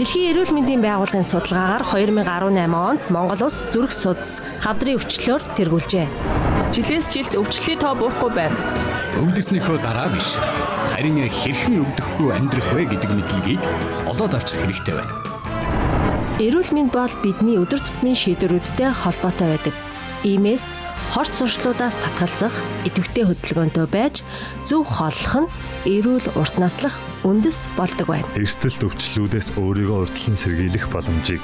Дэлхийн эрүүл мэндийн байгууллагын судалгаагаар 2018 онд Монгол улс зүрх судас хавдрын өвчлөөр тэргүүлжээ. Жилээс жилд өвчлөлийн тоо буурахгүй байна. Өвдөснийхөө дараа биш. Харин хэрхэн өвдөхгүй амьдрах вэ гэдэг мэдлэгийг олоод авчих хэрэгтэй байна. Эрүүл мэнд бол бидний өдөр тутмын шийдвэрүүдтэй холбоотой байдаг. Иймээс хорт сурчлуудаас татгалзах, идэвхтэй хөдөлгөөнтэй байж зөв хооллох нь эрүүл урт наслах үндэс болдог байна. Эрсдэл төвчлүүдээс өөрийгөө урьдчилан сэргийлэх боломжийг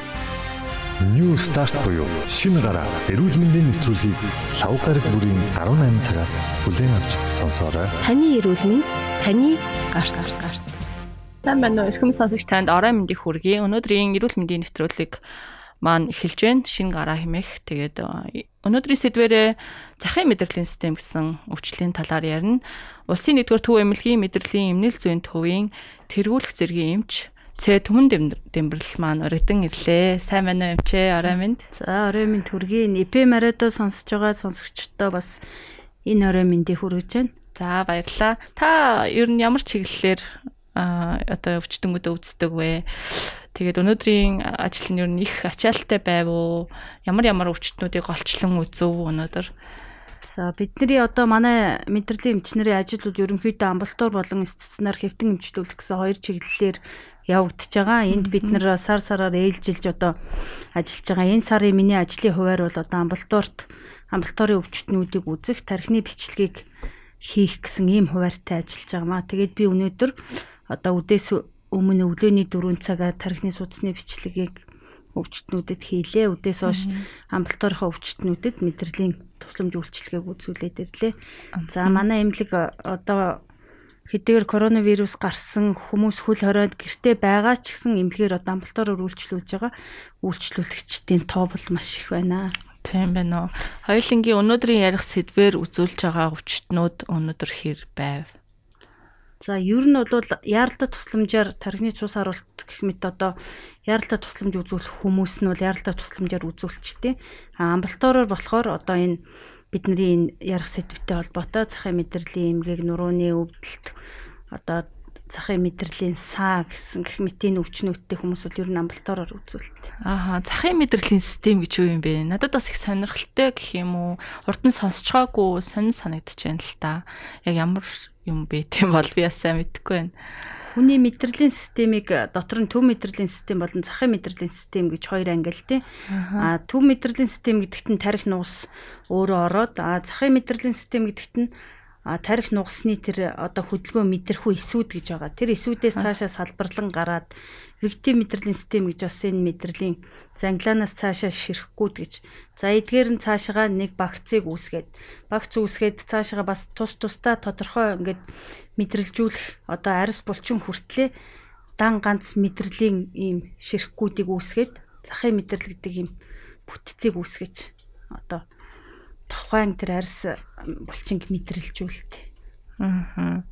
New Start буюу шинэ гараа эрүүл мэндийн нэвтрүүлгийг лав гараг бүрийн 18 цагаас бүлээн авч сонсоорой. Таны эрүүл мэнд таны гарт гарт гарт. Сайн байна уу? Эрхэм сонсогч танд орой мэндийг хүргэе. Өнөөдрийн эрүүл мэндийн нэвтрүүлгийг маань эхэлж байна. Шинэ гараа хэмээх. Тэгээд өнөөдрийн сэдвэрээ захын мэдрэлийн систем гэсэн өвчлөлийн талаар ярина. Улсын 1-р төв эмнэлгийн мэдрэлийн эмнэл зүйн төвийн тэргүүлэх зэргийн эмч Цэ түмэн дэмбэрл маань өргөдөн ирлээ. Сайн байна уу эмчээ? Орой минь. За орой минь төргий. НП марадо сонсож байгаа сонсогчдоо бас энэ орой миньдийг хүргэж байна. За баярлалаа. Та ер нь ямар чиглэлээр а одоо өвчтөнгөд өвддөг вэ? Тэгээд өнөөдрийн ажил нь ер нь их ачаалттай байв уу? Ямар ямар өвчтнүүдийг голчлон үзв өнөөдөр? За бидний одоо манай мэдрэлийн эмчнэрийн ажлууд ерөнхийдөө амбулатор болон стационар хэвтэн эмчтүүлэх гэсэн хоёр чиглэлээр явагдаж байгаа. Энд бид нэр сар сараар ээлжилж одоо ажиллаж байгаа. Энэ сарын миний ажлын хуваар бол одоо амбулаторт амбулаторын өвчтнүүдийг үзэх тархины бичлэгийг хийх гэсэн ийм хуваартай ажиллаж байгаа маа. Тэгээд би өнөөдөр одоо үдээс өмнө өглөөний 4 цагаа тархины судасны бичлэгийг өвчтнүүдэд хийлээ. Өдөөс хойш амбулаторийнхоо өвчтнүүдэд мэдрэлийн тусламж үйлчилгээг үзүүлээд ирлээ. За манай эмнэлэг одоо хэдийгээр коронавирус гарсан хүмүүс хөл хоройд гэртээ байгаа ч гэсэн эмнэлгээр одоо амбулатороор үйлчлүүлж байгаа үйлчлүүлэгчдийн тоо бол маш их байна. Тийм байна уу. Хоёулангийн өнөөдрийн ярих сэдвээр үзүүлж байгаа өвчтнүүд өнөөдөр хэр байв? За ер нь бол яаралтай тусламжаар тархины цус харуулт гэх мэт одоо яаралтай тусламж үзүүлэх хүмүүс нь бол яаралтай тусламжаар үзүүлчихдээ. А амбулатороор болохоор одоо энэ бидний энэ ярих сэдвтэй холбоотой захын мэдрэлийн эмгээг нурууны өвдөлт одоо захын мэдрэлийн саа гэсэн гэх мэт энэ өвчнүүдтэй хүмүүс бол ер нь амбулатороор үзүүлдэг. Ааха захын мэдрэлийн систем гэж юу юм бэ? Надад бас их сонирхолтой гэх юм уу? Урд нь сонсчгаагүй сонир санагдаж байна л та. Яг ямар юм бэ тийм бол би бас сайн мэдэхгүй байна. Хүний мэдрэлийн системийг дотор нь төв мэдрэлийн систем болон захын мэдрэлийн систем гэж хоёр англи тий. Аа төв мэдрэлийн систем гэдэгт нь тарих нуус өөрөө ороод аа захын мэдрэлийн систем гэдэгт нь тарих нугасны тэр одоо хөдөлгөөн мэдрэхүй эсүүд гэж байгаа. Тэр эсүүдээс цаашаа салбарлан гараад виктим мэдрэлийн систем гэж бас энэ мэдрэлийн занглаанаас цаашаа ширэхгүй гэж. За эдгээр нь цаашаа нэг багцыг үүсгээд багц үүсгээд цаашаа бас тус тусдаа тодорхой ингээд мэдрэлжүүлэх одоо арьс булчин хүртлээ дан ганц мэдрэлийн ийм ширэхгүүдийг үүсгээд захын мэдрэл гэдэг ийм бүтцийг үүсгэж одоо тухайн тэр арьс булчинг мэдрэлжүүлдэг. Аа.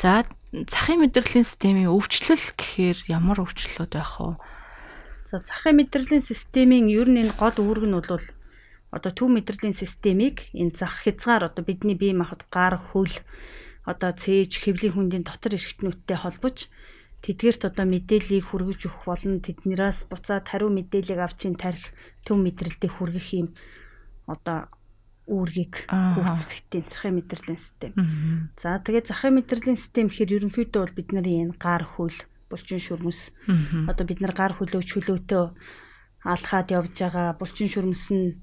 За захын мэдрэлийн системийн өвчлөл гэхээр ямар өвчлөлүүд байх вэ? За захын мэдрэлийн системийн ер нь энэ гол үүрэг нь бол одоо төв мэдрэлийн системийг энэ зах хязгаар одоо бидний бие махбод гар хөл одоо цээж хэвлийн хүндийн дотор эрхтнүүдтэй холбож тэдгээрт одоо мэдээллийг хүргэж өгөх болон тэднээс буцаад хариу мэдээллийг авчин тарих төв мэдрэлтэд хүргэх юм одоо үүргийг гүйцэтгэдэг захын мэдрэлийн систем. За тэгээд захын мэдрэлийн систем гэхээр ерөнхийдөө бол бидний энэ гар хөл булчин шүрмэс. Одоо бид нар гар хөлөө чөлөөтөө алхаад явж байгаа булчин шүрмэс нь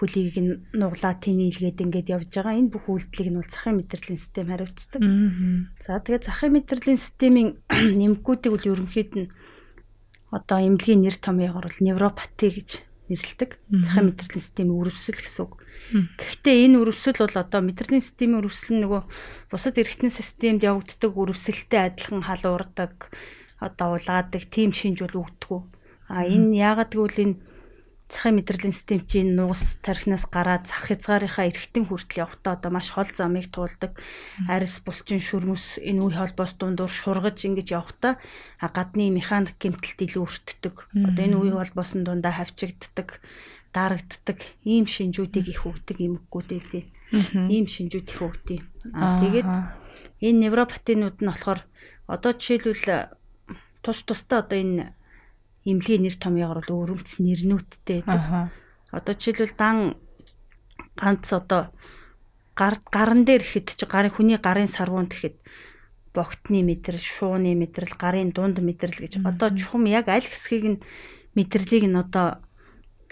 хөлийг нь нуглаа тэнийлгээд ингээд явж байгаа. Энэ бүх үйлдэлийг нь бол захын мэдрэлийн систем хариуцдаг. За тэгээд захын мэдрэлийн системийн нэмгүүдийг бол ерөнхийд нь одоо эмнэлгийн нэр томьёогоор бол невропати гэж нэрлэдэг. Захын мэдрэлийн системийн үрвсэл гэсэн үг. Гэхдээ энэ үрвсэл бол одоо мэдрэлийн системийн үрвсэл нь нөгөө бусад эргэтэн системд явагддаг үрвсэлтэй адилхан халуурдаг, одоо улгаадаг тийм шинж бол өгдөггүй. А энэ яагаад гэвэл энэ захын мэдрэлийн систем чинь нуус тархинаас гараад зах хязгаарынхаа эргэтэн хүртэл явахдаа одоо маш хол замыг туулдаг. Арис булчин шүрмөс энэ үе холбоос дундуур шургаж ингэж явахдаа гадны механик гэмтэлт илүү өртдөг. Одоо энэ үе холбоосын дундаа хавчигддаг, дарагддаг ийм шинжүүдийг их өгдөг эмгэгүүдээ тий. Ийм шинжүүд их өгдөг. Аа тэгээд энэ невропатинууд нь болохоор одоо жишээлбэл тус тустай одоо энэ эмнэлгийн нэр томьёогоор бол өрөмц нэрнүүдтэй байдаг. Одоо жишээлбэл дан ганц одоо гар гаран дээр ихэд чи гарын хүний гарын сарвуунд ихэд богтны мэдрэл, шууны мэдрэл, гарын дунд мэдрэл гэж. Одоо чухам яг аль хэсгийг нь мэдрэлийг нь одоо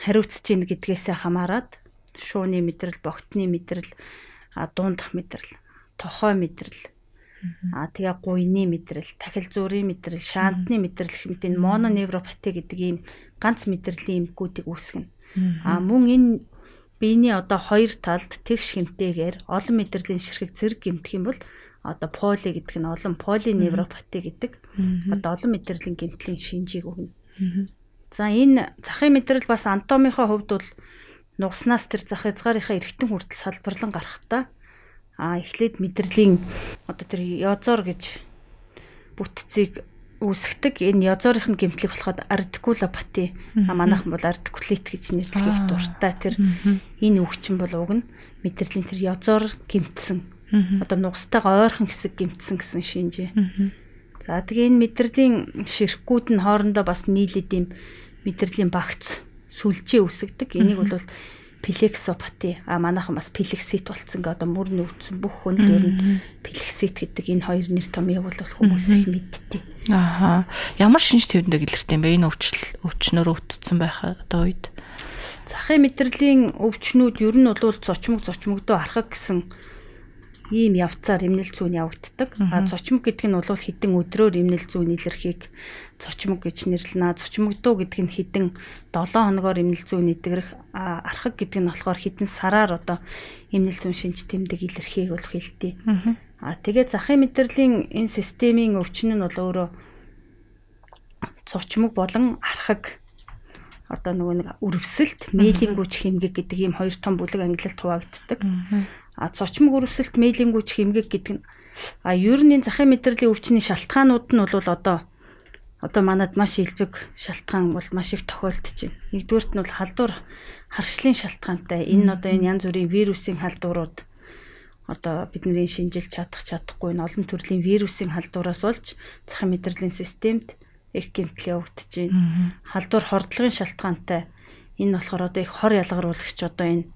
хариуцж ийн гэдгээсээ хамаарат шууны мэдрэл, богтны мэдрэл, дундах мэдрэл, тохой мэдрэл, а тэгээ гуйны мэдрэл, тахил зүрийн мэдрэл, шаантны мэдрэл хэмтэн мононевропати гэдэг ийм ганц мэдрэлийн эмгүүдийг үүсгэнэ. А мөн энэ биений одоо хоёр талд тэгш хэмтэйгээр олон мэдрэлийн ширхэг зэрэг гэмтэх юм бол одоо поли гэдэг нь олон полиневропати гэдэг одоо олон мэдрэлийн гэмтлийн шинжийг өгнө. За энэ захын мэдрэл бас анатомийнхаа хувьд бол нугаснаас тэр зах хязгаарынхаа эргэтэн хүртэл салбарлан гарахтаа а эхлээд мэдрэлийн одоо тэр язор гэж бүтцийг үүсгдэг. Энэ язорынх нь гэмтлэг болоход артикулопати а манайхан бол артикулит гэж нэрлэх дуртай тэр энэ үгчин бол уг нь мэдрэлийн тэр язор гэмтсэн. Одоо нугастайгаа ойрхон хэсэг гэмтсэн гэсэн шинжээ. За тэгээ энэ мэдрэлийн ширхгүүд нь хоорондоо бас нийлээд юм мэдрэлийн багц сүлжээ үүсгдэг. Энийг бол плексопати а манайхан бас плексит болцсон гэ одоо мөр нөвцөн бүх хүн ер нь плексит гэдэг энэ хоёр нэр томьёог бол хүмүүс их мэддэг. Ааха. Ямар шинж төвөндөө илэрхтэй юм бэ? Энэ өвчл өвчнөр өвдсөн байх одоо үед. Захын мэдрэлийн өвчнүүд ер нь бол зочмог зочмогдоо архаг гэсэн ийм явцаар эмнэл зүүн явагддаг. А цочмог гэдэг нь бол хідэн өдрөөр эмнэл зүүн илэрхийг цочмог гэж нэрлэнэ. Цочмогдуу гэдэг нь хідэн 7 хоногоор эмнэл зүүн идэгрэх архаг гэдэг нь болохоор хідэн сараар одоо эмнэл зүүн шинж тэмдэг илэрхийг бол хэлдэг. А тэгээ захын мэдрэлийн энэ системийн өвчин нь бол өөрөө цочмог болон архаг одоо нөгөө нэг үрвсэлт, мейлингүүч хэмгэг гэдэг ийм хоёр том бүлэг ангилалд хуваагддаг. А цочмог өрөвсөлт мэйлингүүч хэмгэг гэдэг нь а ер нь захын мэдрэлийн өвчний шалтгаанууд нь бол одоо одоо манад маш илбэг шалтгаан бол маш их тохиолдож байна. Нэгдүгээрт нь бол халдвар харшлын шалтгаантай. Энэ одоо энэ янз бүрийн вирусын халдварууд одоо бидний шинжилж чадах чадахгүй энэ олон төрлийн вирусын халдвараас болж захын мэдрэлийн системд их гэмтэл явагдаж байна. Халдвар хордлогын шалтгаантай. Энэ болохоор одоо их хор ялгаруулагч одоо энэ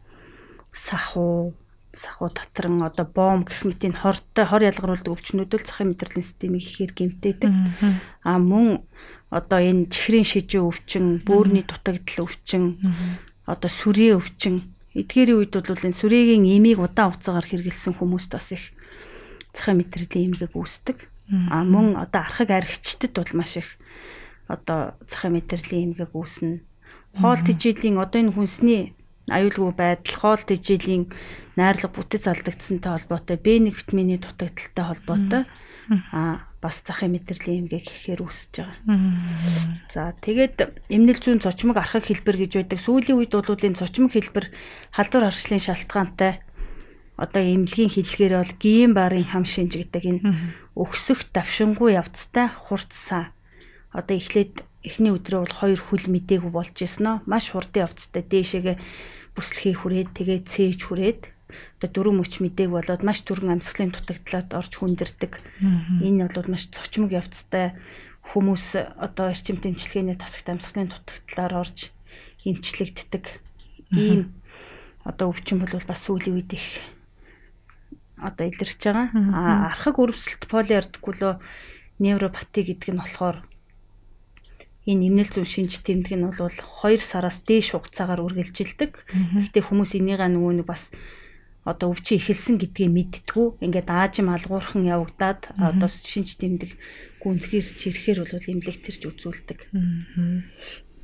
сахуу сахуу татран одоо бом гэх мэт энэ хортой хор ялгаруулдаг өвчнүүд л захын мэдрэлийн системийг ихээр гэмтээдэг. А мөн одоо энэ чихрийн шижүү өвчин, бөөрийн дутагдал өвчин, одоо сүрээ өвчин эдгээрийн үед бол энэ сүрээгийн эмийг удаан хугацаагаар хэрэгэлсэн хүмүүст бас их захын мэдрэлийн эмгэг үүсдэг. А мөн одоо архаг аригчдад бол маш их одоо захын мэдрэлийн эмгэг үүснэ. Хоол тэжээлийн одоо энэ хүнсний аюулгүй байдал, хоол тэжээлийн найрлага бүтэц алдагдсантай холбоотой, Б1 витамины дутагдaltaй холбоотой. Аа бас захын мэдрэлийн эмгэг гэхээр үүсэж байгаа. За тэгээд эмнэл зүүн цочмог архаг хэлбэр гэж байдаг. Сүүлийн үед бол энэ цочмог хэлбэр халдвар харшлын шалтгаантай одоо эмнэлгийн хэллэгээр бол гиен барын хам шинж гэдэг энэ өксөх давшингүй явцтай хурцсан. Одоо эхлээд эхний өдрөө бол хоёр хүл мдээгүй болж ирсэн нь. Маш хурдан явцтай. Дээшээгээ бүслэхий хүрээд тэгээд цээж хүрээд одоо дөрөв мөч мэдээг болоод маш түргэн амьсгалын дутагдлаад орж хүндэрдэг. Энэ бол маш цочмог явцтай хүмүүс одоо эрчим тэмчилгээний тасагт амьсгалын дутагдлаар орж эмчлэгддэг. Ийм одоо өвчин бол бас сүүлийн үед их одоо илэрч байгаа. А архаг өрөвсөлт полиардикуло невропати гэдэг нь болохоор энэ эмнэл зүйн шинж тэмдэг нь бол 2 сараас дээш хугацаагаар үргэлжилдэг. Гэхдээ хүмүүс энийгээ нөгөө нэг бас одоо өвчин эхэлсэн гэдгийг мэдтгүү ингээд аажим алгуурхан явагдаад одоо шинж тэмдэг гүнзгийрч ирэхээр бол имлэгтэрч үзүүлдэг.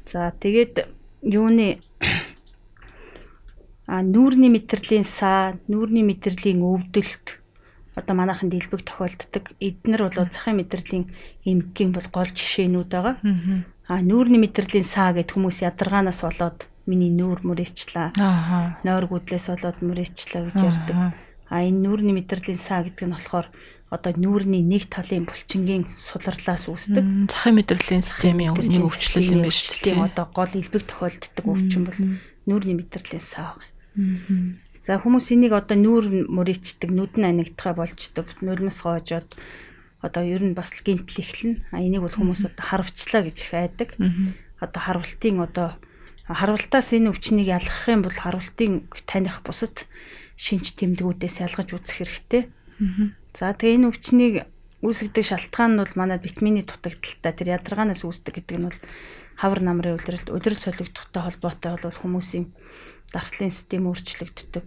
За тэгээд юуны а нүүрний мэдрэлийн саа, нүүрний мэдрэлийн өвдөлт одоо манайхан дэлбэг тохиолддог. Эднэр бол захын мэдрэлийн эмгэгийн бол гол жишээнүүд байгаа. А нүүрний мэдрэлийн саа гэд хүмүүс ядаргаанаас болоод миний нүүр мөрөөчлээ. Аа. Нойр гүдлээс болоод мөрөөчлээ гэж ярьдаг. А энэ нүүрний мэдрэлийн саа гэдэг нь болохоор одоо нүүрний нэг талын булчингийн суларлаас үүсдэг. Захын мэдрэлийн системийн нэг өвчлөл юм байна шүү дээ. Одоо гол элбэг тохиолддог өвчин бол нүүрний мэдрэлийн саа байна. За хүмүүс энийг одоо нүүр мөрөөчдөг, нүд нь анигдахаа болждог, нулимс гоожоод одоо ер нь бас гинтл эхлэн. А энийг бол хүмүүс одоо харвчлаа гэж их айдаг. Одоо харвалтын одоо харвалтаас энэ өвчнийг ялгах юм бол харвалтын таних бусад шинж тэмдгүүдээс ялгаж үзэх хэрэгтэй. За тэгээ энэ өвчнийг үүсгдэг шалтгаан нь бол манай витамины дутагдaltaа тэр ядаргаанаас үүсдэг гэдэг нь бол хавар намрын улиралд удирдал солигдохтой холбоотой бол хүмүүсийн дархлын систем өөрчлөгддөг.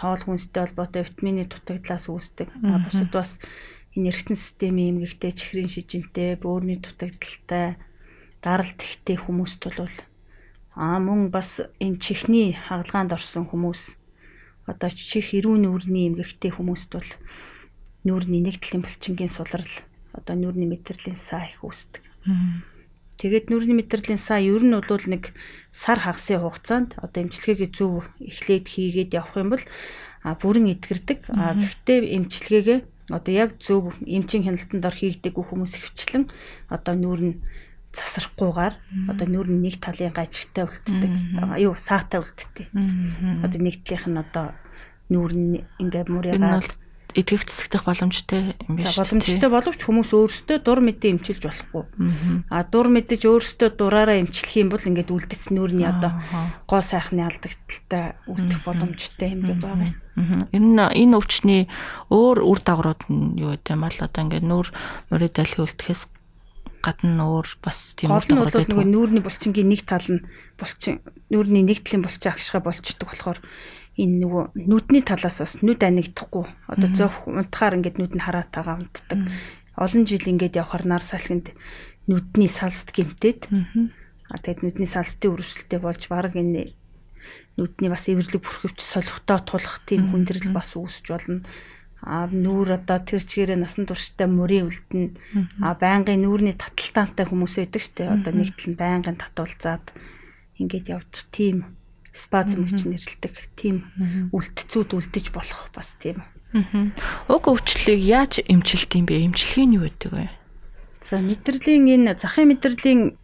Тоол хүнстэй холбоотой витамины дутагдлаас үүсдэг. Бусад бас энэ эргэтэн системийн эмгэгтэй чихрийн шижинтэй, бөөрийн дутагдaltaй, даралт ихтэй хүмүүст бол аа мөн бас энэ чихний хагалгаанд орсон хүмүүс одоо чих эрүүн нүрийн эмгэгтэй хүмүүст бол нүүрний нэгдлийн булчингийн сулрал одоо нүүрний мэдрэлийн саа их үүсдэг. Тэгээд нүрийн мэдрэлийн саа ер нь бол нэг сар хагасын хугацаанд одоо эмчилгээгээ зөв эхлээд хийгээд явах юм бол бүрэн итгэрдэг. А гэхдээ эмчилгээгээ одоо яг зөв эмчийн хяналтанд ор хийгдэггүй хүмүүс ихвчлэн одоо нүүр нь засрахгүйгээр одоо нүүр нь нэг талын гажигтай үлддэг. Юу саатай үлддэг. Одоо нэгдлийнх нь одоо нүүр нь ингээ мөрөөр итгэх цэцэгдэх боломжтой юм биш. Боломжтой боловч хүмүүс өөрсдөө дур мэдээ эмчилж болохгүй. А дур мэдэж өөрсдөө дураараа эмчлэх юм бол ингээд үлдэц нүүрний одоо гоо сайхны алдагдaltaй үлдэх боломжтой юм гээд байгаа юм. Энэ энэ өвчний өөр үр дагаврууд нь юу гэдэг юм бол одоо ингээд нүүр мөрөд дэлхий үлдэхээс гадна өөр бас тийм үр дагавар байдаг. Нөгөө нүүрний булчингийн нэг тал нь булчин нүүрний нэг талын булчин агшгаа болчдөг болохоор энэ нөгөө нүдний талаас бас нүд анигдахгүй. Одоо зөөх унтахаар ингээд нүд нь хараатаага унтдаг. Олон жил ингээд явхаар нар салхинд нүдний салст гимтээд а тэгэд нүдний салстын өрөвсөлтөй болж баг энэ нүдний бас эвэрлэг бүрхөвч солихтой тулах тийм хүндрэл бас үүсэж болно а нүүр одоо тэр чигээрээ насан турштай мөрийн үлдэн а байнгын нүүрний таталтаантай хүмүүс байдаг штэ одоо нэг тал нь байнгын татуулзаад ингээд явж тийм спазм гэж нэрлэдэг тийм үлдцүүд үлдэж болох бас тийм. Уг өвчлөлийг яаж эмчилдэг юм бэ? Эмчилгээ нь юу байдаг вэ? За мэдрэлийн энэ захын мэдрэлийн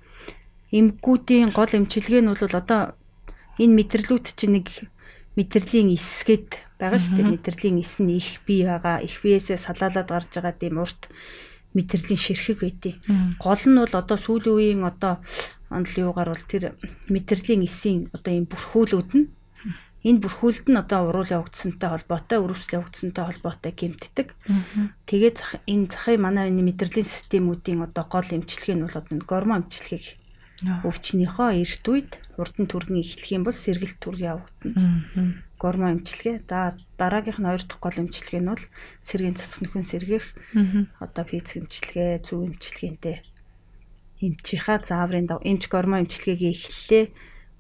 эмггүүдийн гол эмчилгээ нь бол одоо энэ мэдрэлүүд чинь нэг мэдрэлийн эсгэд байгаа шүү дээ. Мэдрэлийн эс нь их бий байгаа. Их биесээ салаалаад гарч байгаа тийм урт мэдрэлийн ширхэг байдیں۔ Гол нь бол одоо сүүлийн үеийн одоо онл юугаар бол тэр мэдрэлийн эсийн одоо ийм бүрхүүлүүд нь энэ бүрхүүлд нь одоо уруул явагдсантай холбоотой, өрөвсөл явагдсантай холбоотой гэмтдэг. Тэгээд энэ захын манай энэ мэдрэлийн системүүдийн одоо гол эмчилгээ нь бол одоо гормон эмчилгээг өвчнийхөө эрт үед хурдан түргэн эхлэх юм бол сэргэлт түрг явагдана. Гормон эмчилгээ. За дараагийнх нь хоёр дахь гол эмчилгээ нь бол сэргийн цэцэг нөхөн сэргийх одоо физик эмчилгээ, зөв эмчилгээтэй эмчийнхаа зааврын эмч гормон эмчилгээгээ эхэллээ.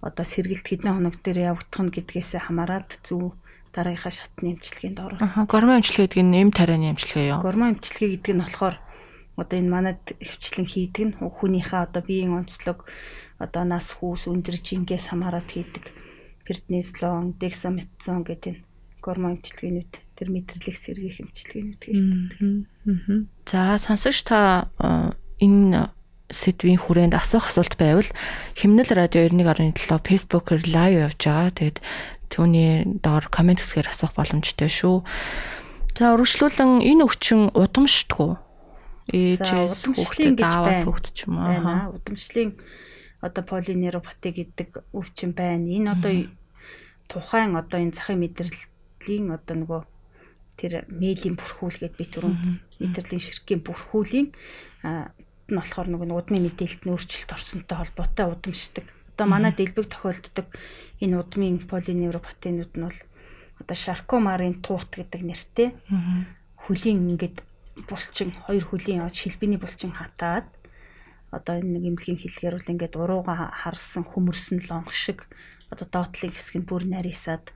Одоо сэргэлт хэдэн хоног дээр явагдах нь гэдгээсээ хамаарат зөв дараагийнхаа шатны эмчилгээнд оруулах. Гормон эмчилгээ гэдэг нь эм тарианы эмчилгээ юу? Гормон эмчилгээ гэдэг нь болохоор одоо энэ манад хвчлэн хийдэг нь хүнийхээ одоо биеийн онцлог одоо нас хүүс өндөр жингээс хамаарат хийдэг перднизлон, дексаметазон гэдэг гормон эмчилгээнүүд тэр мэдрэлэх сэргийх эмчилгээнүүд хийдэг. За сонсогч та э, энэ сэдвийн хүрээнд асуух асуулт байвал химнэл радио 91.7 Facebook-ээр лайв явж байгаа. Тэгэд түүний доор комент хэсгээр асуух боломжтой шүү. За өргөжлүүлэн энэ өвчин удамшдгүү ээжээс хүүхдэд ааваас хүүхд ч юм аа. Удамшлын одоо полинeuropati гэдэг өвчин байна. Энэ одоо тухайн одоо энэ захын мэдрэлийн одоо нөгөө тэр мээлийн бүрхүүл гэд би түрүүн мэдрэлийн ширхгийн бүрхүүлийн нь болохоор нөгөө удмын мэдээлэлд нь өөрчлөлт орсонтой холбоотой удамшдаг. Одоо манай дэлбэг тохиолддог энэ удмын полинeuropatинууд нь бол одоо шаркомарын туут гэдэг нэртэй хөлийн ингээд булчин хоёр хөлийн яваад шилбэний булчин хатаад одоо энэ нэг эмнэлгийн хэллэгээр бол ингээд урууга харсан хөмөрсөн лонх шиг одоо доотлын хэсэг нь бүр нарийсаад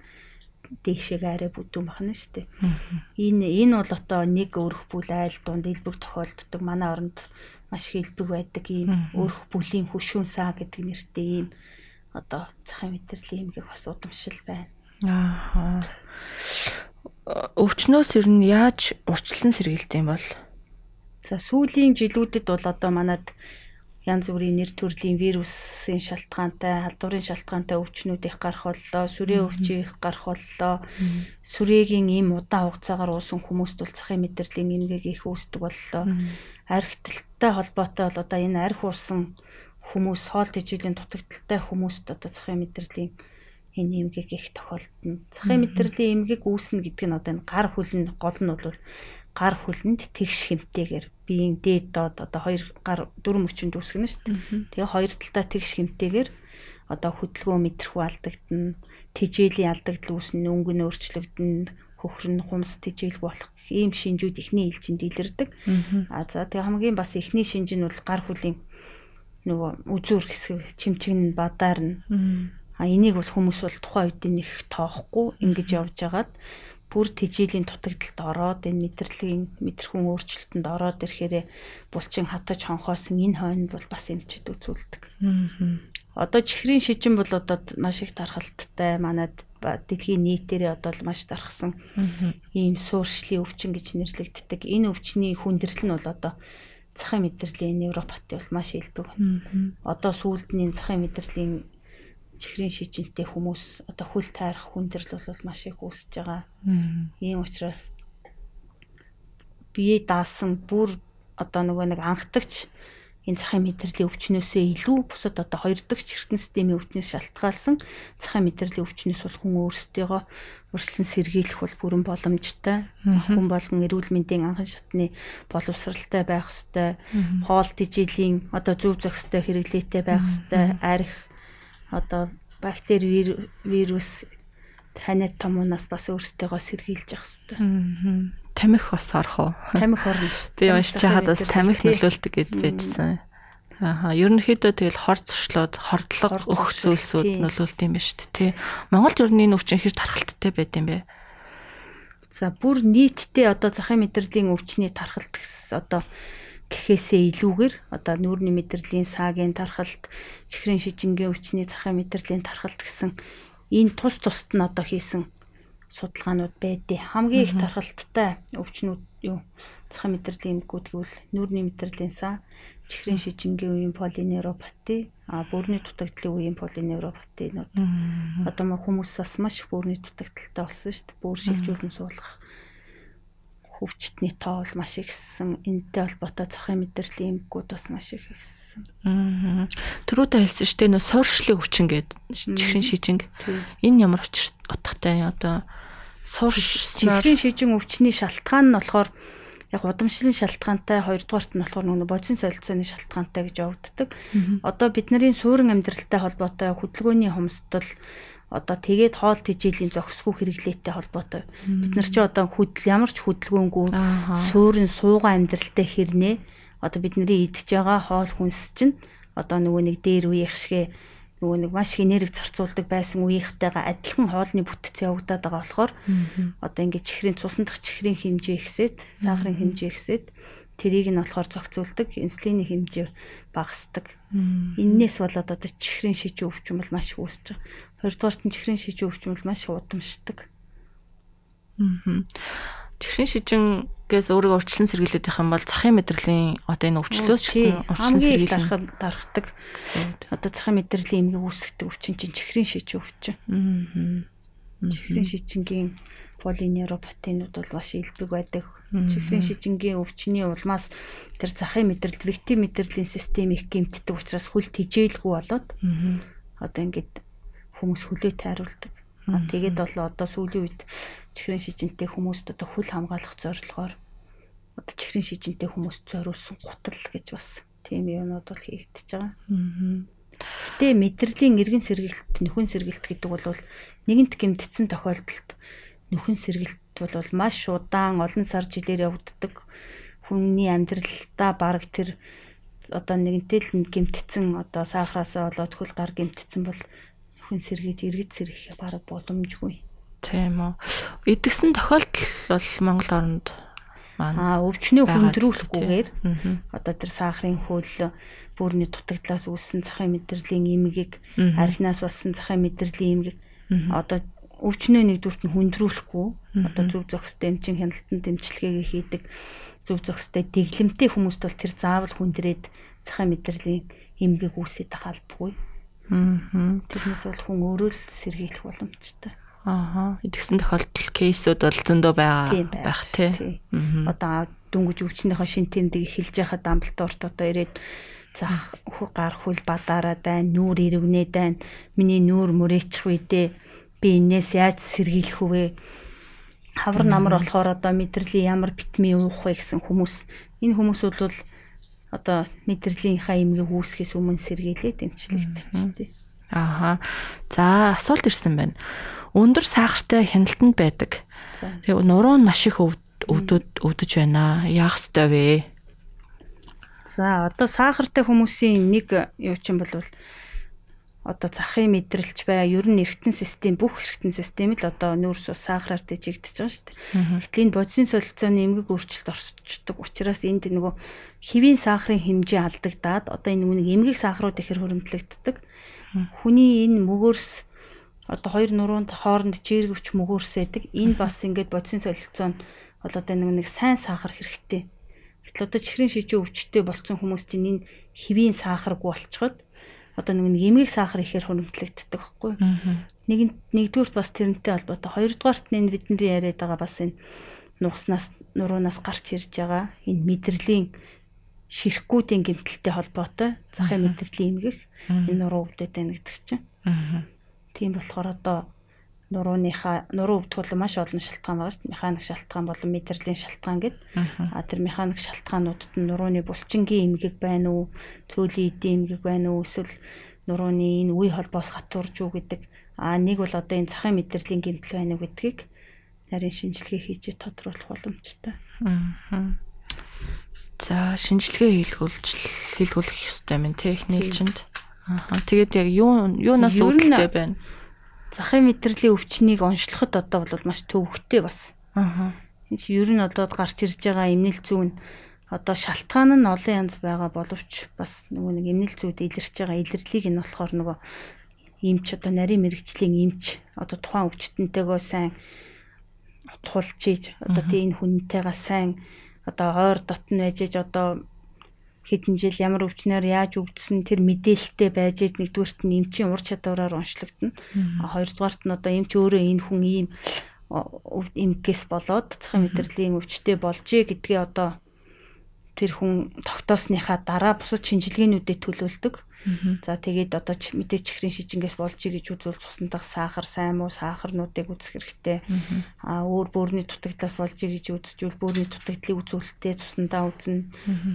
дээшээ арай бүдүүн бахна шүү дээ. Энэ энэ бол одоо нэг өрх бүл айл дунд элбэг тохиолддог. Манай оронд маш их элбэг байдаг ийм өрх бүлийн хөшүүн саа гэдэг нэртэй ийм одоо захын мэдрэлийн эмгэх бас удамшил байна. Аа өвчнөөс ер нь яаж урьдчилан сэргийлдэг юм бол за сүүлийн жилүүдэд бол одоо манад янз бүрийн нэр төрлийн вирусын шалтгаантай, халдварын шалтгаантай өвчнүүд их гарах боллоо, сүрээ өвчин их гарах боллоо. Сүрээгийн им удаан хугацаагаар уусан хүмүүст бол цахим мэдрэлийн эмгэг их үүсдэг боллоо. Архитэлттэй холбоотой бол одоо энэ арх уусан хүмүүс хоол тэжээлийн дутагдaltaй хүмүүст одоо цахим мэдрэлийн энэ эмгэг их тохиолдно. Цахим мэдрэлийн эмгэг үүснэ гэдэг нь одоо энэ гар хүлэн гол нь бол гар хүлэнд тэгш хэмтэйгээр биеийн дээд доод одоо хоёр гар дөрөв мөчөнд үүсгэнэ шүү дээ. Тэгээ хоёр талдаа тэгш хэмтэйгээр одоо хөдөлгөөн мэдрэхүү алдагдана, тэжээлийн алдагдал үүснэ, өнгө нь өөрчлөгдөн, хөхрөн хумс тэжээлгүй болох ийм шинжүүд ихний ээлжинд илэрдэг. А за тэгээ хамгийн бас ихний шинж нь бол гар хүлийн нөгөө үзүүр хэсэг чимчгэн бадаар нь. А энийг бол хүмүүс бол тухайн үед нэг тоохгүй ингэж явж байгаад бүр тэжээлийн дутагдалд ороод энэ мэдрэлийн мэдрэхүүн өөрчлөлтөнд ороод ирэхээр булчин хатаж хонхоосон энэ хойно бол бас эмчэд үзүүлдэг. Одоо чихрийн шижин бол одоо маш их тархалттай манад дэлхийн нийтээрээ одоо маш дархсан ийм суурьшлийн өвчин гэж нэрлэгддэг. Энэ өвчний хүндрэл нь бол одоо цахим мэдрэлийн невропати бол маш илбэг. Одоо сүүлд нь цахим мэдрэлийн чихрийн шижинтэй хүмүүс одоо хөл тайрах хүндрэл бол маш их үүсэж байгаа. Ийм учраас бие даасан бүр одоо нөгөө нэг анхдагч энэ цахим мэдрэлийн өвчнөөсөө илүү бусад одоо хоёр дахь чихртэн системийн өвчнөөс шалтгаалсан цахим мэдрэлийн өвчнөөс бол хүн өөрсдийгөө урьдчилан сэргийлэх бол бүрэн боломжтой. Хүн болгон эрүүл мэндийн анхан шатны боловсралтай байх ёстой. Хоол тэжээлийн одоо зөв зохистой хэрэглээтэй байх ёстой. Арх одоо бактери вирус танид томоноос бас өөрсдөө сэргийлж явах хэрэгтэй. Тамхи бас орох уу? Тамхи орно. Би уншиж хаад бас тамхи нөлөөлдөг гэд байжсан. Аа, ерөнхийдөө тэгэл хор зуршлууд, хордлого өгөх зүйлсүүд нөлөөлт юм ба шүү дээ, тий. Монголд ер нь энэ өвчин хэр тархалттай байд юм бэ? За, бүр нийтдээ одоо захын мэдрэлийн өвчний тархалт гэсэн одоо гэхээсээ илүүгээр одоо нүүрний мэдрэлийн саагийн тархалт, чихрийн шижингийн өвчний цахим мэдрэлийн тархалт гэсэн энэ тус тусад нь одоо хийсэн судалгаанууд байдیں۔ Хамгийн их тархалттай өвчнүүд юу? Цахим мэдрэлийн эмгүүд гэвэл нүүрний мэдрэлийн сан, чихрийн шижингийн үеийн полиневропати, а бүрний дутагдлын үеийн полиневропатинууд. Одоо хүмүүс бас маш бүрний дутагдaltaй болсон шүү дээ. Бүр шилжүүлэн суулгах хөвчтний тоо бол маш ихсэн. Энэтэй холбоотой цохын мэдрэлийн эмгүүд бас маш их ихсэн. Аа. Түрүүтэй хэлсэн шүү дээ нөө суурьшлын өвчин гэдэг чихрийн шижинг. Энэ ямар учир утгатай одоо суурьшснаар чихрийн шижин өвчний шалтгаан нь болохоор яг удамшлын шалтгаантай хоёрдугаарт нь болохоор нөгөө бодис солилцооны шалтгаантай гэж явагддаг. Одоо бидний суурин амьдралтай холбоотой хөдөлгөөний хомсдол одоо тэгээд хоол тэжээлийн зохисгүй хэрэглээтэй холбоотой. Бид нар чи одоо хөдөл ямар ч хөдөлгөөнгүй суурин суугаа амьдралтай хэрнээ одоо бидний идж байгаа хоол хүнс чинь одоо нөгөө нэг дээр үеих шигэ нөгөө нэг маш их энерги зарцуулдаг байсан үеийнхтэйгээ адилхан хоолны бүтц явагдаад байгаа болохоор одоо ингээд чихрийн цусан дахь чихрийн хэмжээ ихсээд сахарын хэмжээ ихсээд Тэрийг нь болохоор зохицуулдаг, инсулины хэмжээ багасдаг. Иннээс болоод одоо чихрийн шижүү өвчин бол маш их үүсэж байгаа. Хоёрдугаарт нь чихрийн шижүү өвчин бол маш их удамшдаг. Аа. Чихрийн шижингээс өөрийгөө урьдчилан сэргийлэх юм бол захын мэдрэлийн одоо энэ өвчлөөс ч урьдчилан сэргийлэх дарахдаг. Одоо захын мэдрэлийн эмгэг үүсгдэг өвчин чинь чихрийн шижүү өвчин. Аа. Чихрийн шижингийн полиневропатинууд бол маш илбэг байдаг. Чихрийн шижингийн өвчний улмаас тэр захын мэдрэлт, виктим мэдрэлийн систем их гэмтдэг учраас хөл тижээлгүй болоод одоо ингээд хүмүүс хөлөө тайруулдаг. Тэгээд бол одоо сүүлийн үед чихрийн шижинтэй хүмүүст одоо хөл хамгаалах зорилгоор одоо чихрийн шижинтэй хүмүүст зориулсан гутал гэж бас тийм юмнууд бол хийгдэж байгаа. Гэтэ мэдрэлийн эргэн сэргийлт, нөхөн сэргийлт гэдэг бол нэгэнт гэмтсэн тохиолдолд нөхөн сэргэлт бол маш удаан олон сар жилээр явагддаг хүний амьдралдаа баг тэр одоо нэгэнтэй л гэмтцэн одоо сахараасаа болоод хөл гар гэмтцэн бол нөхөн сэргийж эргэж сэргийхээ баг боломжгүй. Тийм үү. Идэгсэн тохиолдол бол Монгол оронд аа өвчнөө хүндрүүлэхгүйгээр одоо тэр сахарын хөл бүрний дутагдлаас үүссэн цахим мэдрэлийн эмгийг архинаас болсон цахим мэдрэлийн эмгийг одоо өвчнөө нэгдүгürt нь хүндрүүлэхгүй одоо зөв зохистой эмчин хяналтанд дэмжлэгээ хийдэг. Зөв зохистой дэглэмтэй хүмүүст бол тэр заавал хүндрээд захын мэдрэлийн эмгэг үүсээд халбгүй. Аа. Тэрнээс бол хүн өөрөө л сэргийлэх боломжтой. Аа. Тэгсэн тохиолдол кейсүүд бол зөндөө байгаа байх тий. Одоо дөнгөж өвчнөөхөө шин тэмдэг эхэлж байхад амбулаторт одоо ирээд зах гар хөл бадаараа дайн нүүр ирвнээ дайн миний нүүр мөрөөчих үедээ би энээс яаж сэргийлэх вэ хавар намар болохоор одоо мэдрэлийн ямар витамин уух вэ гэсэн хүмүүс энэ хүмүүсүүд бол одоо мэдрэлийнхаа эмгэг үүсгэхээс өмнө сэргийлээ дэмжлэгдэж Ааха. За асуулт ирсэн байна. Өндөр сахартай хяналтанд байдаг. Тэгээ нуруу нь маш их өвд- өвдөд өвдөж байна. Яах ёстой вэ? За одоо сахартай хүмүүсийн нэг юу ч юм бол одоо захын мэдрэлч бай, ер нь эргэтэн систем бүх эргэтэн систем л одоо нүүрс ус сахараар дэжигдэж байгаа шүү дээ. Гэтэл энэ бодисын солилцооны эмгэг өөрчлөлт орсчдөг учраас энд нөгөө хэвийн сахарын хэмжээ алдагдаад одоо энэ нэг эмгэг сахарууд ихэр хөрөмтлөгддөг. Хүний энэ мөгөөрс одоо хоёр нуруунд хооронд жиргэвч мөгөөрсэдэг. Энэ бас ингээд бодисын солилцоонд бол одоо нэг нэг сайн сахар хэрэгтэй. Гэтэл одоо чихрийн шижээ өвчтөй болцсон хүмүүс чинь энэ хэвийн сахаргүй болчиход одоо нэг эмгэг сахар ихээр хөрөмтлөгддөг байхгүй юу? Нэг нэгдүгürt бас тэрнтэй холбоотой. Хоёрдугаарт нь бидний яриад байгаа бас энэ нуугснаас нуруунаас гарч ирж байгаа энэ мэдрэлийн ширхгүүдийн гэмтэлтэй холбоотой захын мэдрэлийн эмгэх энэ нуруу өвдөд байна гэдэг чинь. Аа. Тийм болохоор одоо нурууныхаа нуруу бол маш олон шалтгаан байгаа шүү дээ. Механик шалтгаан болон мэдрэлийн шалтгаан гэд. А тэр механик шалтгаануудад нь нурууны булчингийн эмгэг байна уу, цөүлийн эдийн эмгэг байна уу, эсвэл нурууны энэ үе холбоос хатуурж уу гэдэг. А нэг бол одоо энэ захын мэдрэлийн гэмтэл байна уу гэдгийг нарийн шинжилгээ хийж тодруулах боломжтой. Аа. За шинжилгээ хийлгүүлж хийлгүүлэх ёстой юм техникчэнд. Аа. Тэгээд яг юу юунаас үүдэлтэй байна? Захын мэдрэлийн өвчнийг онцлоход одоо бол маш төвөгтэй бас. Аа. Ер нь одоо гарч ирж байгаа эмнэл зүүн одоо шалтгаан нь олон янз байгаа боловч бас нөгөө нэг эмнэл зүйд илэрч байгаа илэрлийг нь болохоор нөгөө эмч одоо нарийн мэрэгчлийн эмч одоо тухайн өвчтөнтэйгөө сайн тулж ийж одоо тийм энэ хүнтэйгээ сайн одоо ойр дотн байж ээж одоо хэдэн жил ямар өвчнөр яаж өвдсөн тэр мэдээлэлтэй байж ээж нэгдүгээрт нь эмчийн ур чадвараар онцлогдно. А хоёрдугаарт нь одоо эмч өөрөө энэ хүн ийм эмгээс болоод цахим мэдрэлийн өвчтэй болжээ гэдгээ одоо тэр хүн тогтоосныхаа дараа бусад шинжилгээнүүдэд төлөвлөдөг. За тэгээд одоо ч мэдээ чихрийн шижингээс болжээ гэж үзвэл цусны дах сахар сайн муу сахарнуудыг үзэх хэрэгтэй. А өөр бөөрийн дутагдлаас болжээ гэж үзчихвэл бөөрийн дутагдлыг үзүүлэлтээ цуснаа үзнэ.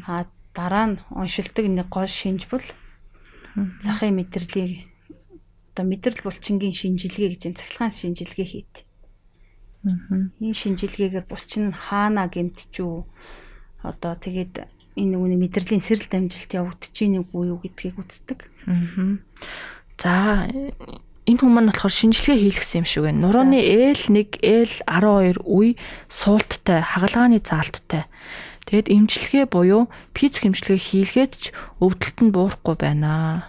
А дараа нь оншилдог нэг гол шинж бол захын мэдрэлийн одоо мэдрэл булчингийн шинжилгээ гэж энэ цахилгаан шинжилгээ хийд. Энэ шинжилгээгээр булчин нь хаана гэмтчүү одоо тэгээд энэ нүг мэдрэлийн сэрэл дамжилт явагдаж ийн үгүй юу гэдгийг үздэг. За энэ хүмүүс маань болохоор шинжилгээ хийлгсэн юм шиг байна. Нурууны L1, L12 үе суулттай, хагалгааны заалттай. Тэгэд эмчилгээ буюу пиц хэмжлэгээ хийлгээд ч өвдөлт нь буурахгүй байна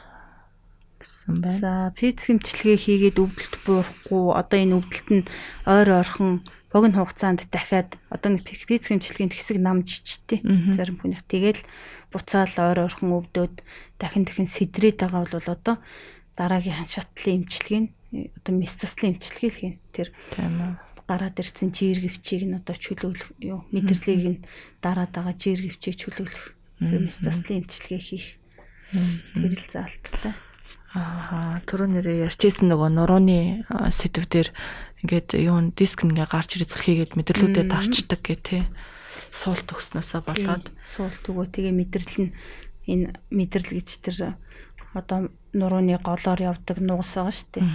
гэсэн байна. За пиц хэмчлэгээ хийгээд өвдөлт буурахгүй одоо энэ өвдөлт нь ойр ойрхон богино хугацаанд дахиад одоо нэг пиц хэмчлэгийн хэсэг намж ичтэй Мгм. зарим хүнийх тэгэл буцаал ойр ойрхон өвдөд дахин дахин сэдрээд байгаа бол одоо дараагийн шатлын эмчилгээ нь одоо мис заслын эмчилгээ л хийн тэр. Гараад ирсэн жир гівчийг нь одоо чөлөөлөх юу мэдэрлийг нь дараад байгаа жир гівчийг чөлөөлөх мис заслын эмчилгээ хийх тэр л заалттай. Аа, түрүү нэрээ ярьжсэн нөгөө нурууны а, сэдв дээр ингээд юун диск ингээ гарч мэдэрлүүдэд Мм. дарчдаг гэх тээ. Суулт өгснөөсөө болоод суулт өгөө тэгээ мэдрэл нь энэ мэдрэл гэж тэр одоо нурууны голоор явдаг нуус байгаа шүү дээ.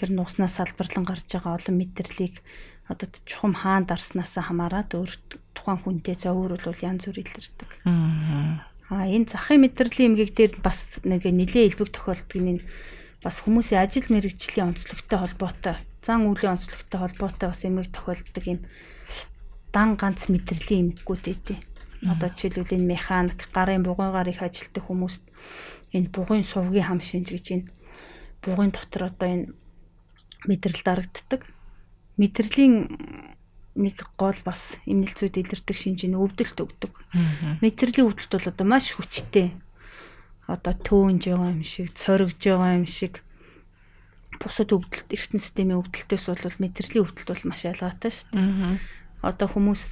Тэр нууснаас салбарлан гарч байгаа олон мэдрэлийг одоо чухам хаан дарснаас хамаарат өөр тухайн хүнтэй зовөр бол янз бүр илэрдэг. Мгм. А энэ захын мэдрэлийн эмгэг дээр бас нэг нэлээд илбэг тохиолддог нь бас хүмүүсийн ажил мэргэжлийн онцлогтой холбоотой, зан үйлийн онцлогтой холбоотой бас эмгэг тохиолддог юм дан ганц мэдрэлийн эмгэгүүд эдээ. Одоо жишээлбэл энэ механик, гарын бугуйгаар их ажилтдаг хүмүүст энэ бугуйн сувгийн хам шинж гэж энэ бугуйн дотор одоо энэ мэдрэл дарагддаг. Мэдрэлийн нэг гол бас эмнэлцүүд илэрдэг шинж нь өвдөлт өгдөг. Мэдрэлийн өвдөлт бол одоо маш хүчтэй. одоо төөнж байгаа юм шиг, цоригж байгаа юм шиг бусад өвдөлт эртний системийн өвдөлтөөс бол мэдрэлийн өвдөлт бол маш ялгаатай шүү дээ. Одоо хүмүүс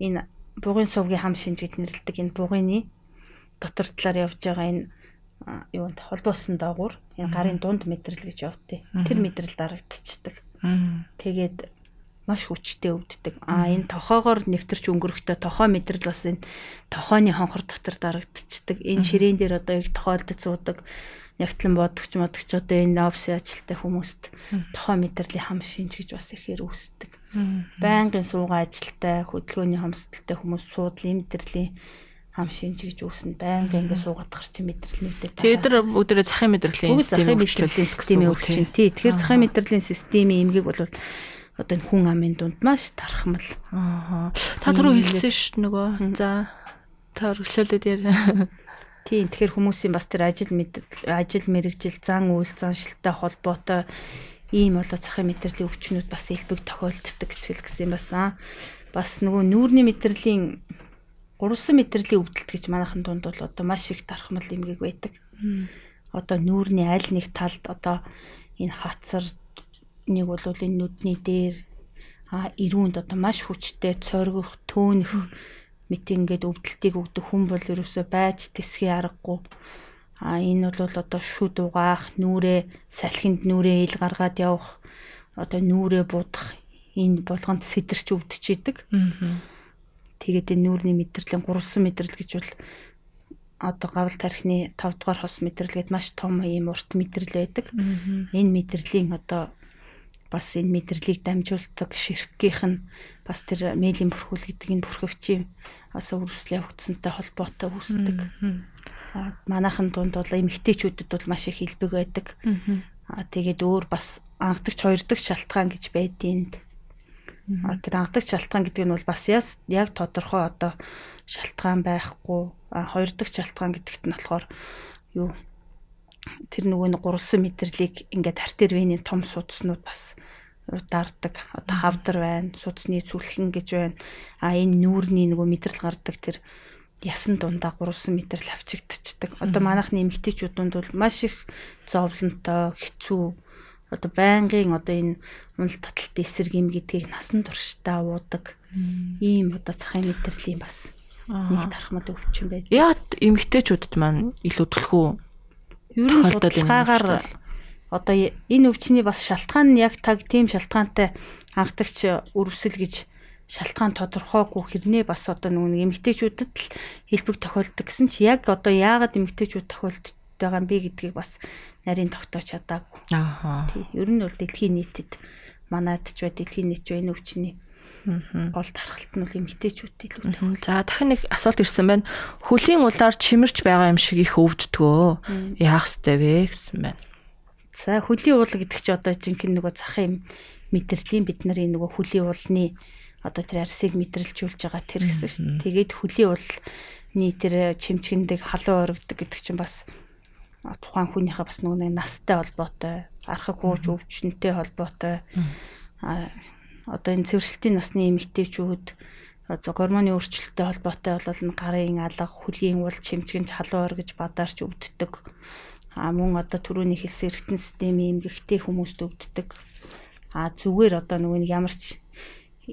энэ бугын сувгийн хам шинж гэд нэрлэдэг энэ бугыны дотор талаар явж байгаа энэ юунд холбоосон доогуур энэ гарын дунд мэдрэл гэж явдیں۔ Тэр мэдрэл дарагдчихдаг. Тэгээд маш хүчтэй өвддөг. А энэ тохоогоор нэвтэрч өнгөрөхдөө тохоо мэдрэл бас энэ тохооны хонхор дотор дарагдчихдаг. Энэ ширээн дээр одоо их тохоолдож суудаг ягтлан бодогч модогч одоо энэ офис ажилтай хүмүүст тохоо мэдрэлийн хам шинж гэж бас ихээр үүсдэг. Байнгын суугаа ажилтай хөдөлгөөний хомсдолтой хүмүүс суудлын мэдрэлийн хам шинж гэж үүснэ. Байнгын ингэ суугаад гарч мэдрэлнүүдтэй. Тэгээд тэр өдрөө захын мэдрэлийн системийн мэдрэлийн системийн өвчин. Тий, тэгэхээр захын мэдрэлийн системийн эмгэг бол одоо энэ хүн амын дунд маш тархмал. Аа. Та түрүү хэлсэн ш нөгөө. За та өргөжлөлөд яа. Тийм тэгэхээр хүмүүсийн бас тэр ажил ажил мэрэгжил зан үйл заншилтай холбоотой ийм болоо цахим мэдрэлийн өвчнүүд бас элбэг тохиолддог гэж хэлсэн бас аа. Бас нөгөө нүүрний мэдрэлийн гурван мэдрэлийн өвдөлт гэж манайхан дунд бол одоо маш их тархмал эмгэг байдаг. Одоо нүүрний аль нэг талд одоо энэ хацар нэг бол энэ нүдний дээр а ирүүнд одоо маш хүчтэй цоргих, төөнөх мэт ингээд өвдөлтийг өгдөг хүн бол ерөөсөө байж тэсхий аргагүй. А энэ бол одоо шүд угаах, нүрээ салхинд нүрээ ил гаргаад явах, одоо нүрээ будах энэ болгонд сэтэрч өвдөж идэг. Тэгээд энэ нүүрний мэдрэлийн гурван мэдрэл гэж бол одоо гавл тархины 5 дугаар хос мэдрэлгээд маш том ийм урт мэдрэл байдаг. Энэ мэдрэлийн одоо бас энэ мэдрэлийг дамжуулдаг ширхгийнх нь бас тэр мээлийн бүрхүүл гэдэг энэ бүрхөвчийн бас өрөвсөл явагдсантай холбоотой үүсдэг. Манайхан дунд бол эмэгтэйчүүдэд бол маш их хэлбэг байдаг. Тэгээд өөр бас анхдагч хоёрдагч шалтгаан гэж байдیں۔ А тэр анхдагч шалтгаан гэдэг нь бол бас яг тодорхой одоо шалтгаан байхгүй. А хоёрдагч шалтгаан гэдэгт нь болохоор юу тэр нөгөө нэг гурван мэдрэлийг ингээд артер вений том судснууд бас даардаг. Одоо хавдар байна, судасны цүлхэн гэж байна. А энэ нүүрний нөгөө мэдрэл гардаг тэр ясан дундаа 3 мэдрэл авчигдчихдаг. Одоо манайхны эмэгтэйчүүд дунд бол маш их зовлонтой, хэцүү одоо байнгын одоо энэ унал таталт эсрэг юм гэдгийг насан туршдаа уудаг. Ийм одоо цахим мэдрэлийн бас нэг тархмал өвчин байдаг. Яг эмэгтэйчүүдэд маань илүү төлхөө Ер нь судалгаагаар одоо энэ өвчний бас шалтгаан нь яг таг тийм шалтгаантай анхдагч өрөвсөл гэж шалтгаан тодорхойгүй хэрнээ бас одоо нөгөө эмэгтэйчүүдэд л хэлбэг тохиолддог гэсэн чи яг одоо яагаад эмэгтэйчүүд тохиолддог байгаа юм бэ гэдгийг бас нарийн тогтоож чадаагүй. Аа. Тий. Ер нь бол дэлхийн нийтэд манайд ч бай дэлхийн нийт бай энэ өвчний гол тархалт нь бол эмгтээчүүд илүү. За дахин нэг асуулт ирсэн байна. Хөлийн улаар чимэрч байгаа юм шиг их өвддгөө. Яах ёстой вэ гэсэн байна. За хөлийн уул гэдэг чи одоо жинхэнэ нөгөө захын мэдрэлийн бид нарын нөгөө хөлийн уулны одоо тэр арсыг мэдрэлжүүлж байгаа тэр гэсэн. Тэгээд хөлийн уулны тэр чимчгэндэг халуун өргөдөг гэдэг чинь бас тухайн хүнийхээ бас нөгөө настай холбоотой, архаг хууч өвчнөтэй холбоотой одоо энэ цэвэрлэлтийн насны эмэгтэйчүүд одоо гормоны өөрчлөлттэй холбоотой бол гарын алга, хөлийн уул чимчгэнж халуур гэж бадарч өвддөг. А мөн одоо түрүүний хэлсэн эргэтэн системийн эмгэгтэй хүмүүст өвддөг. А зүгээр одоо нөгөө нэг ямар ч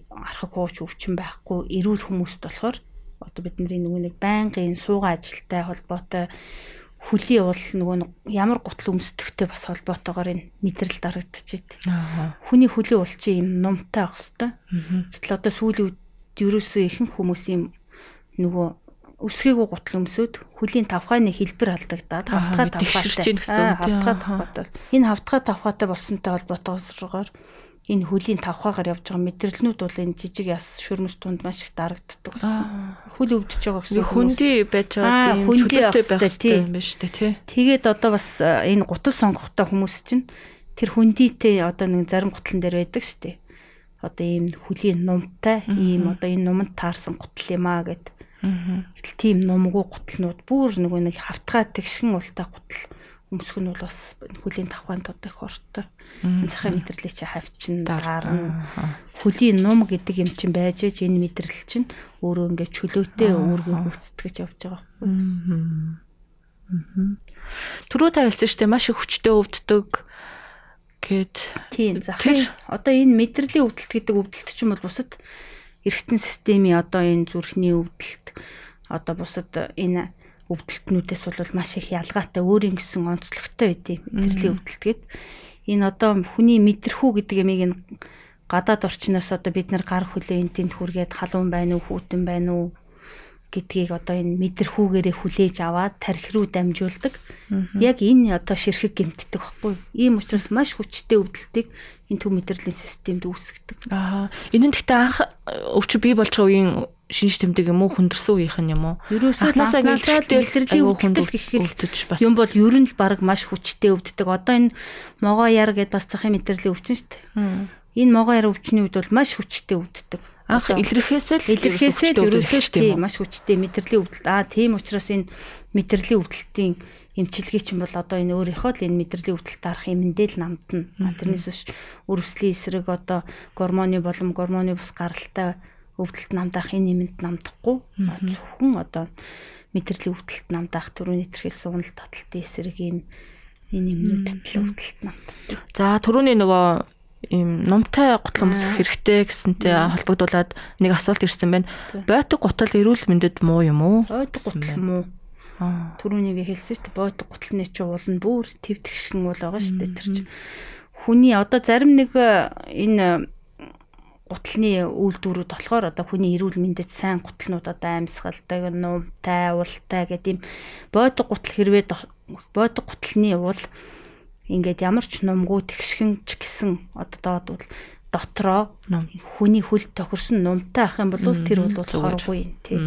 архаг хууч өвчин байхгүй эрүүл хүмүүст болохоор одоо бидний нөгөө нэг байнгын суугаа ажилтай холбоотой хөлийн уул нөгөө ямар гутал өмсдөгтэй бас холбоотойгоор энэ мэдрэл дарагдчихэд. Хүний хөлийн уул чи юм нумтай ах хэвээр. Гэтэл одоо сүүлийн үед ерөөсөө ихэнх хүмүүсийн нөгөө өсгийгүү гутал өмсөд хөлийн тавхааны хэлбэр алдагдаад хавтгай тавхаатай. Хавтгай тавхаатай. Энэ хавтгай тавхаатай болсонтой холбоотойгоор энэ хөлийн тавхаагаар явж байгаа мэдрэлнүүд бол энэ жижиг яс шүрмэс тунд маш их дарагддаг болсон. Хөл өвдөж байгаа гэсэн хүндий байж байгаа тийм чөлөөтэй байх хэрэгтэй юм байна шүү дээ тий. Тэгээд одоо бас энэ гутал сонгохтой хүмүүс чинь тэр хүндийтэй одоо нэг зарим гутлан дээр байдаг шүү дээ. Одоо ийм хөлийн нумтай ийм одоо энэ нуманд таарсан гутал юм аа гэд. Аа. Тийм нумгүй гутлнууд бүр нөгөө нэг хавтгай тэгшин ултай гутал өмсөх нь бол бас хөлийн тавхаанд одоо их ортой. Захын мэдрэлийг чи хавчин дарна. Хөлийн нум гэдэг юм чин байж ээж энэ мэдрэл чинь өөрөө ингээд чөлөөтэй өөргөө гүйцэтгэж явж байгаа байхгүй юу? Түрүү та хэлсэн шүү дээ маш их хүчтэй өвддөг гэд. Тийм захын одоо энэ мэдрэлийн өвдөлт гэдэг өвдөлт ч юм бол бусад эргэтэн системийн одоо энэ зүрхний өвдөлт одоо бусад энэ өвдөлтнүүдээс бол маш их ялгаатай өөрийн гэсэн онцлогтой байдیں۔ Мэдрэлийн өвдөлт гэд. Энэ одоо хүний мэдрэхүү гэдэг ямиг энэ гадаад орчноос одоо бид нар гар хүлээ энэ тэнд хүргээд халуун байна уу, хүүтэн байна уу гэдгийг одоо энэ мэдрэхүүгээрээ хүлээж аваад тархи руу дамжуулдаг. Яг энэ одоо ширхэг гэмтдэг баггүй. Ийм учраас маш хүчтэй өвдөлтийг энэ төв мэдрэлийн системд үүсгдэг. Аа. Энэ нь гэхдээ анх өвч бий болж байгаа үеийн шинж тэмдэг юм уу хүндэрсэн үеийнх нь юм уу? Ерөөсөө анхнаасаа мэдрэлийн өвдөлт гэхэд бас юм бол ер нь л баг маш хүчтэй өвддөг. Одоо энэ могоо яр гэдээ бас захын мэдрэлийн өвчин шүү дээ. Энэ могоо яр өвчний үед бол маш хүчтэй өвддөг анх илэрхээсээ л илэрхээсээ л ерөөсөө тийм маш хүчтэй мэдрэлийн өвдөлт аа тийм учраас энэ мэдрэлийн өвдөлтийн эмчилгээ чинь бол одоо энэ өөрийнхөө л энэ мэдрэлийн өвдөлт дарах эмэндээ л намтна. Тэрнээс биш өрөвслийн эсрэг одоо гормоны болон гормоны бус гаралтай өвдөлт намдаах энэ эмэнд намдахгүй зөвхөн одоо мэдрэлийн өвдөлт намдаах түрүүний тэрхэл суунал таталтын эсрэг ийм энэ эмнүүдэд л өвдөлт намддаг. За түрүүний нөгөө ийм нумтай гутлан өмсөх хэрэгтэй гэсэнтэй холбогдуулаад нэг асуулт ирсэн байна. Бойтог гутал эрүүл мэндэд муу юм уу? Бойтог гутал муу. Аа. Төрөний би хэлсэн шүү дээ. Бойтог гутлын чи уул нь бүр твтгшгэн бол байгаа шүү дээ. Тэр чинь хүний одоо зарим нэг э, энэ гутлын үйлдвэрүүд болохоор одоо хүний эрүүл мэндэд сайн гутлнууд одоо амьсгалдаг, нуумтай, уултай гэдэг юм бойтог гутал хэрвээ бойтог гутлын уул ингээд ямар ч нумгүй тэгшгэн ч гэсэн одоо доод бол дотроо хүний хөл тохирсон нумтай ах юм бол тэр бол хоргүй тий.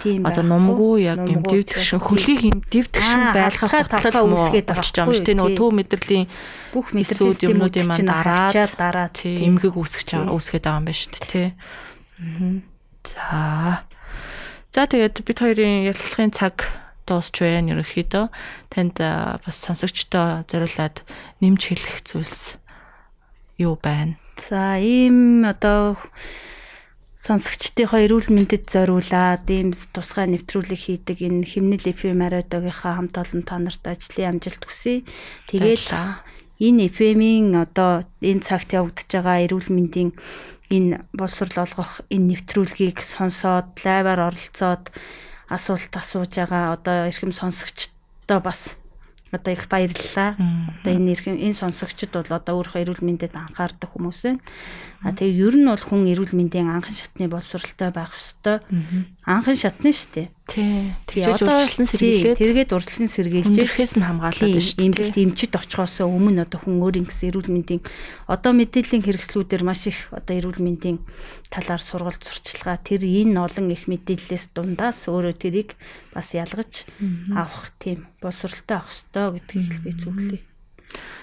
Тийм одоо нумгүй яг юм дэв тэгшин хөлийг юм дэв тэгшин байлгах талхаа үүсгээд болчих юм шүү. Нөгөө төв мэдрэлийн бүх мэдрэлийн системүүдийн маань дараад дараа эмгэг үүсгэж байгаа үүсгээд байгаа юм байна шүү тий. За. За тэгээд бид хоёрын ярилцлагын цаг дуусч байна ерөнхийдөө. Танд бас сонсогчдоо зориулаад нэмж хэлэх зүйлс юу байна? За ийм одоо сонсогчдынхоо эрүүл мэндэд зориулаад ийм тусгай нэвтрүүлэг хийдэг энэ химнэл FM радиогийнхаа хамт олон та нарт ажлын амжилт хүсье. Тэгээд энэ FM-ийн одоо энэ цагт явагдаж байгаа эрүүл мэндийн энэ боловсрол олгох энэ нэвтрүүлгийг сонсоод лайваар оролцоод асуулт асууж байгаа одоо эрхэм сонсогчдоо бас одоо их баярлалаа. Одоо энэ энэ сонсогчд бол одоо өөрийнхөө эрүүл мэндэд анхаардаг хүмүүс байна. А тэгээ ер нь бол хүн эрүүл мэндийн анхан шатны боловсралтай байх ёстой. Анхан шатны шүү дээ. Тий. Тэгээд урьдчилан сэргийлээд тэргээд урьдчилан сэргийлж эрхээс нь хамгаалаад шүү дээ. Имлэгт эмчит очихоос өмнө одоо хүн өөрийн гэсэн эрүүл мэндийн одоо мэдээллийн хэрэгслүүдээр маш их одоо эрүүл мэндийн талаар сургалт сурчилгаа тэр энэ олон их мэдээллээс дундаас өөрөө тэрийг бас ялгаж авах тийм боловсралтай авах ёстой гэдгийг би зөвлөе.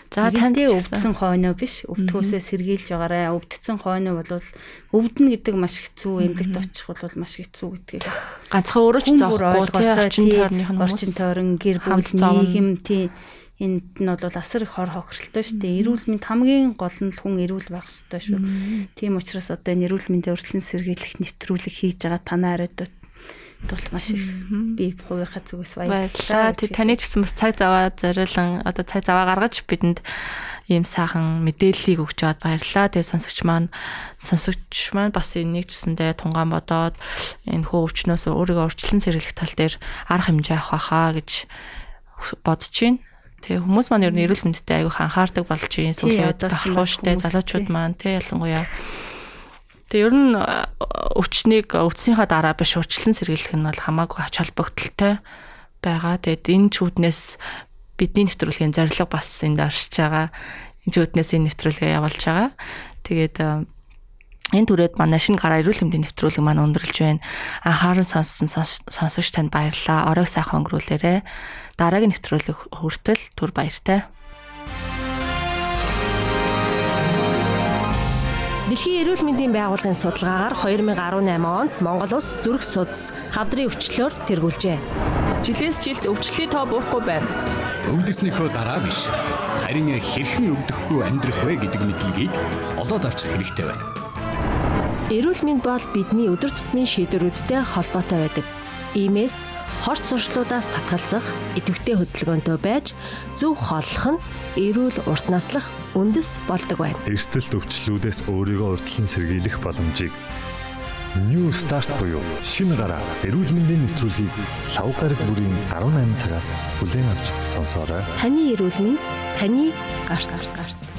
За танд өвдсөн хойноо биш. Өвдөхөөсөө сэргийлж байгаарай. Өвдсөн хойноо бол өвдөн гэдэг маш хэцүү, эмнэлэгт очих бол маш хэцүү гэдгийг ганцхан өөрөө ч зоохгүй орчин тойрон гэр бүл нийгэм тий энд нь бол асар их хор хохиролтой шүү дээ. Эрүүл мэнд хамгийн гол нь л хүн эрүүл байх хэрэгтэй шүү. Тийм учраас одоо энэ эрүүл мэндийн өрсөлдөн сэргийлэх нэвтрүүлэг хийж байгаа танаа ариудад бол маш их би хувийнхаа зүгээс баярлалаа. Тэг таны ч гэсэн бас цаг заваа зориулан одоо цаг заваа гаргаж бидэнд ийм сайхан мэдээллийг өгч аваад баярлалаа. Тэгээ сонсогч маань сонсогч маань бас энийг ч гэсэндээ тунгаан бодоод энэ хөө өвчнөөс өөрийгөө урьдчилан сэргийлэх тал дээр арга хэмжээ авах байхаа гэж бодож байна. Тэгээ хүмүүс маань ер нь эрүүл мэндэд аягүй анхаардаг болж үед бахархуу штэ залуучууд маань тэг ялангуяа Тэгээ ер нь өвчнийг өвчснийхаа дараа биш урьдчилан сэргийлэх нь бол хамаагүй ач холбогдолтой байгаа. Тэгээд энэ чүүднээс бидний нэвтрүүлгийн зорилго бас энд оршиж байгаа. Энэ чүүднээс энэ нэвтрүүлгээ явуулж байгаа. Тэгээд энэ түрээд манай шинэ гараа эрүүл мэндийн нэвтрүүлэг маань өндөрлж байна. Анхааран сонссон сонсогч танд баярлалаа. Оройг сайхан өнгөрүүлээрэ. Дараагийн нэвтрүүлэг хүртэл түр баяртай. Дэлхийн эрүүл мэндийн байгууллагын судалгаагаар 2018 онд Монгол улс зүрх судас хавдрын өвчлөөр тэргүүлжээ. Жилээс жилд өвчлөлийн тоо буурахгүй байна. Өвдөснийхөө дараа биш. Харин хэрхэн өвдөхгүй амьдрах вэ гэдэг мэдлэгийг олоод авчих хэрэгтэй байна. Эрүүл мэнд бол бидний өдөр тутмын шийдвэрүүдтэй холбоотой байдаг. Иймээс хорт сурчлуудаас татгалзах идэвхтэй хөдөлгөөнтэй байж зөв хооллох нь эрүүл урт наслах үндэс болдог байна. Эрсдэл төвчлүүдээс өөрийгөө урьдчилан сэргийлэх боломжийг New Start буюу шинэ гараа эрүүл мэндийн нэвтрүүлгийг лав гараг бүрийн 18 цагаас бүлээн авч сонсоорой. Таны эрүүл мэнд таны гарт гарт гарт